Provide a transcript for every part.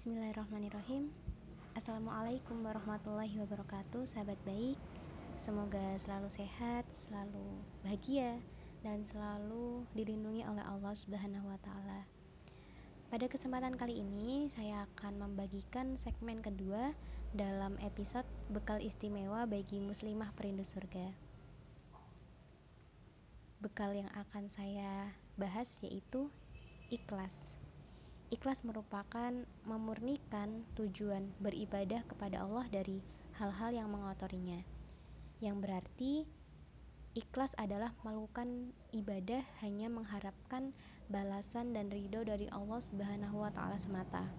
Bismillahirrahmanirrahim. Assalamualaikum warahmatullahi wabarakatuh Sahabat baik. Semoga selalu sehat, selalu bahagia Dan selalu dilindungi oleh Allah subhanahu wa ta'ala. Pada kesempatan kali ini Saya akan membagikan segmen kedua Dalam episode Bekal istimewa bagi muslimah perindu surga. Bekal yang akan saya bahas yaitu Ikhlas Ikhlas merupakan memurnikan tujuan beribadah kepada Allah dari hal-hal yang mengotorinya. Yang berarti ikhlas adalah melakukan ibadah hanya mengharapkan balasan dan ridho dari Allah Subhanahu wa taala semata.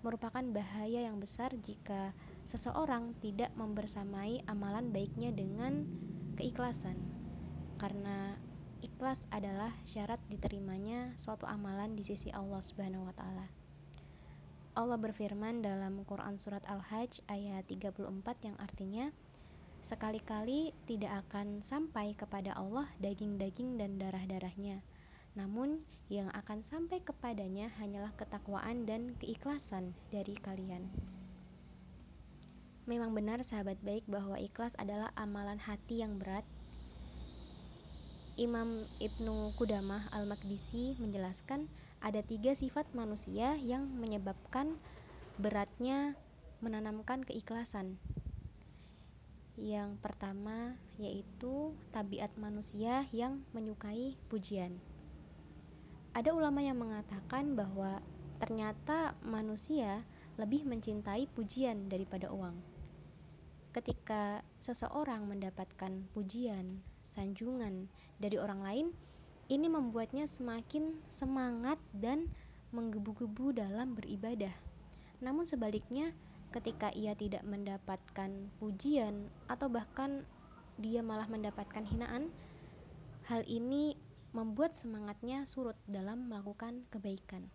Merupakan bahaya yang besar jika seseorang tidak membersamai amalan baiknya dengan keikhlasan. Karena Ikhlas adalah syarat diterimanya suatu amalan di sisi Allah Subhanahu wa taala. Allah berfirman dalam Quran surat Al-Hajj ayat 34 yang artinya sekali-kali tidak akan sampai kepada Allah daging-daging dan darah-darahnya. Namun yang akan sampai kepadanya hanyalah ketakwaan dan keikhlasan dari kalian. Memang benar sahabat baik bahwa ikhlas adalah amalan hati yang berat Imam Ibnu Kudamah Al-Makdisi menjelaskan ada tiga sifat manusia yang menyebabkan beratnya menanamkan keikhlasan. Yang pertama yaitu tabiat manusia yang menyukai pujian. Ada ulama yang mengatakan bahwa ternyata manusia lebih mencintai pujian daripada uang. Ketika seseorang mendapatkan pujian, sanjungan dari orang lain, ini membuatnya semakin semangat dan menggebu-gebu dalam beribadah. Namun sebaliknya, ketika ia tidak mendapatkan pujian atau bahkan dia malah mendapatkan hinaan, hal ini membuat semangatnya surut dalam melakukan kebaikan.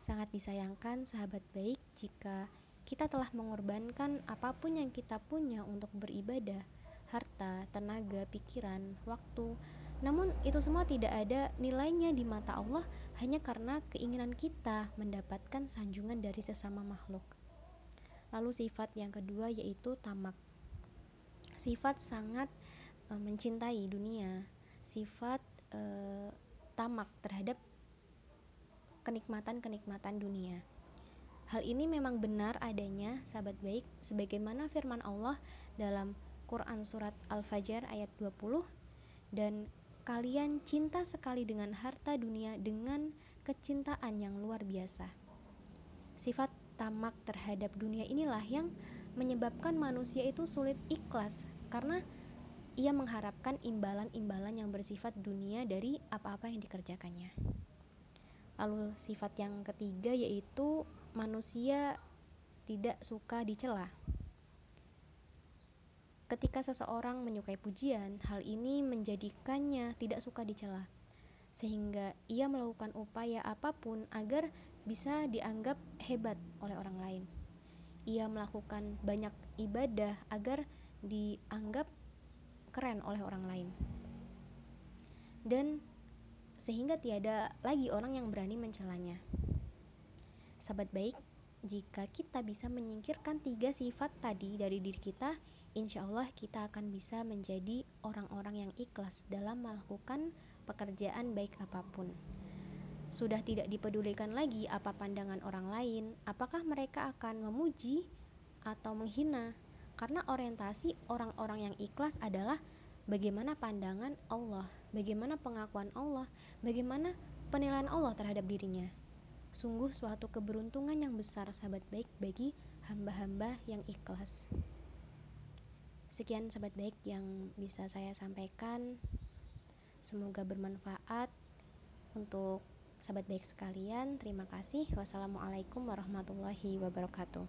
Sangat disayangkan sahabat baik jika kita telah mengorbankan apa pun yang kita punya untuk beribadah, harta, tenaga, pikiran, waktu. Namun itu semua tidak ada nilainya di mata Allah hanya karena keinginan kita mendapatkan sanjungan dari sesama makhluk. Lalu sifat yang kedua yaitu tamak. Sifat sangat e, mencintai dunia, sifat e, tamak terhadap kenikmatan-kenikmatan dunia. Hal ini memang benar adanya, sahabat baik, sebagaimana firman Allah dalam Quran surat Al-Fajr ayat 20 dan kalian cinta sekali dengan harta dunia dengan kecintaan yang luar biasa. Sifat tamak terhadap dunia inilah yang menyebabkan manusia itu sulit ikhlas karena ia mengharapkan imbalan-imbalan yang bersifat dunia dari apa-apa yang dikerjakannya. Lalu sifat yang ketiga yaitu manusia tidak suka dicela. Ketika seseorang menyukai pujian, hal ini menjadikannya tidak suka dicela, sehingga ia melakukan upaya apa pun agar bisa dianggap hebat oleh orang lain. Ia melakukan banyak ibadah agar dianggap keren oleh orang lain, dan sehingga tiada lagi orang yang berani mencelanya. Sahabat baik, jika kita bisa menyingkirkan tiga sifat tadi dari diri kita, insya Allah kita akan bisa menjadi orang-orang yang ikhlas dalam melakukan pekerjaan baik apa pun. Sudah tidak dipedulikan lagi apa pandangan orang lain, apakah mereka akan memuji atau menghina, karena orientasi orang-orang yang ikhlas adalah bagaimana pandangan Allah, bagaimana pengakuan Allah, bagaimana penilaian Allah terhadap dirinya. Sungguh suatu keberuntungan yang besar, sahabat baik, bagi hamba-hamba yang ikhlas. Sekian sahabat baik yang bisa saya sampaikan. Semoga bermanfaat untuk sahabat baik sekalian. Terima kasih. Wassalamualaikum warahmatullahi wabarakatuh.